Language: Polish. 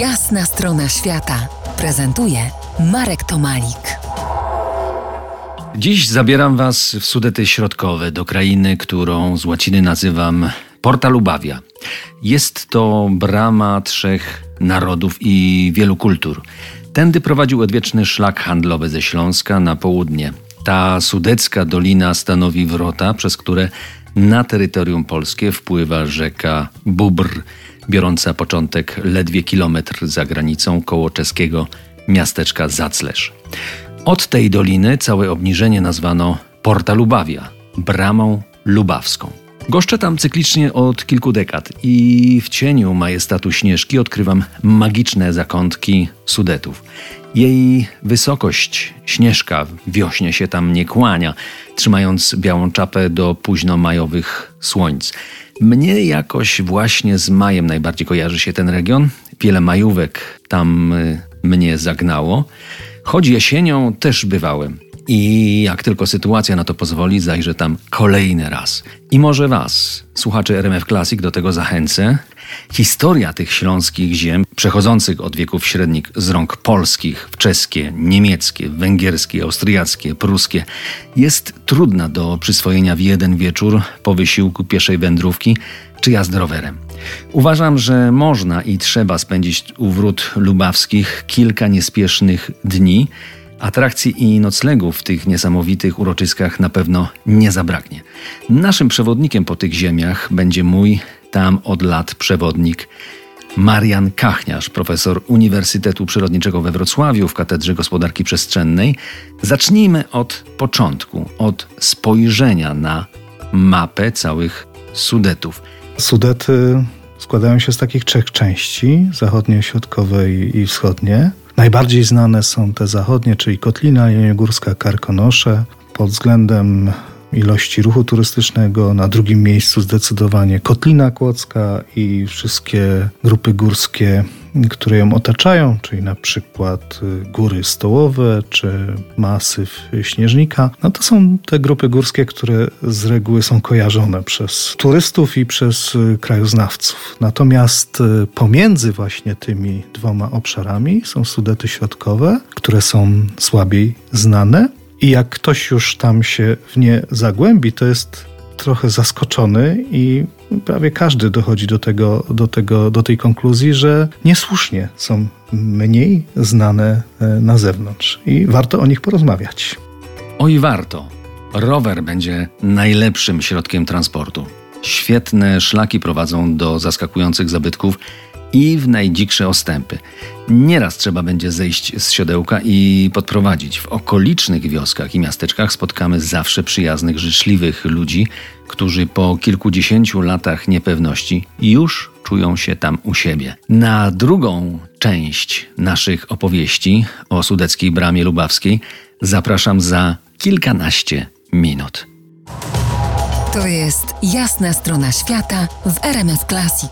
Jasna strona świata prezentuje Marek Tomalik. Dziś zabieram Was w Sudety Środkowe, do krainy, którą z łaciny nazywam Porta Lubawia. Jest to brama trzech narodów i wielu kultur. Tędy prowadził odwieczny szlak handlowy ze Śląska na południe. Ta sudecka dolina stanowi wrota, przez które na terytorium polskie wpływa rzeka Bubr, biorąca początek ledwie kilometr za granicą koło czeskiego miasteczka Zaclesz. Od tej doliny całe obniżenie nazwano Porta Lubawia, bramą lubawską. Goszczę tam cyklicznie od kilku dekad i w cieniu majestatu Śnieżki odkrywam magiczne zakątki Sudetów. Jej wysokość, Śnieżka, wiośnie się tam nie kłania, trzymając białą czapę do późno-majowych słońc. Mnie jakoś właśnie z majem najbardziej kojarzy się ten region. Wiele majówek tam y, mnie zagnało. Choć jesienią też bywałem. I jak tylko sytuacja na to pozwoli, zajrzę tam kolejny raz. I może Was, słuchaczy RMF Classic, do tego zachęcę. Historia tych śląskich ziem, przechodzących od wieków średnich z rąk polskich w czeskie, niemieckie, węgierskie, austriackie, pruskie, jest trudna do przyswojenia w jeden wieczór po wysiłku pieszej wędrówki czy jazdy rowerem. Uważam, że można i trzeba spędzić u wrót lubawskich kilka niespiesznych dni, Atrakcji i noclegów w tych niesamowitych uroczyskach na pewno nie zabraknie. Naszym przewodnikiem po tych ziemiach będzie mój tam od lat przewodnik Marian Kachniarz, profesor Uniwersytetu Przyrodniczego we Wrocławiu w Katedrze Gospodarki Przestrzennej. Zacznijmy od początku, od spojrzenia na mapę całych Sudetów. Sudety składają się z takich trzech części: zachodnie, środkowe i wschodnie. Najbardziej znane są te zachodnie, czyli Kotlina Jeleniogórska, Karkonosze. Pod względem ilości ruchu turystycznego na drugim miejscu zdecydowanie Kotlina Kłodzka i wszystkie grupy górskie które ją otaczają, czyli na przykład y, góry stołowe czy masyw śnieżnika, no to są te grupy górskie, które z reguły są kojarzone przez turystów i przez y, krajoznawców. Natomiast y, pomiędzy właśnie tymi dwoma obszarami są Sudety Środkowe, które są słabiej znane. I jak ktoś już tam się w nie zagłębi, to jest trochę zaskoczony i prawie każdy dochodzi do, tego, do, tego, do tej konkluzji, że niesłusznie są mniej znane e, na zewnątrz i warto o nich porozmawiać. Oj, warto. Rower będzie najlepszym środkiem transportu. Świetne szlaki prowadzą do zaskakujących zabytków i w najdziksze ostępy. Nieraz trzeba będzie zejść z siodełka i podprowadzić. W okolicznych wioskach i miasteczkach spotkamy zawsze przyjaznych, życzliwych ludzi, którzy po kilkudziesięciu latach niepewności już czują się tam u siebie. Na drugą część naszych opowieści o sudeckiej bramie lubawskiej zapraszam za kilkanaście minut. To jest jasna strona świata w RMS Classic.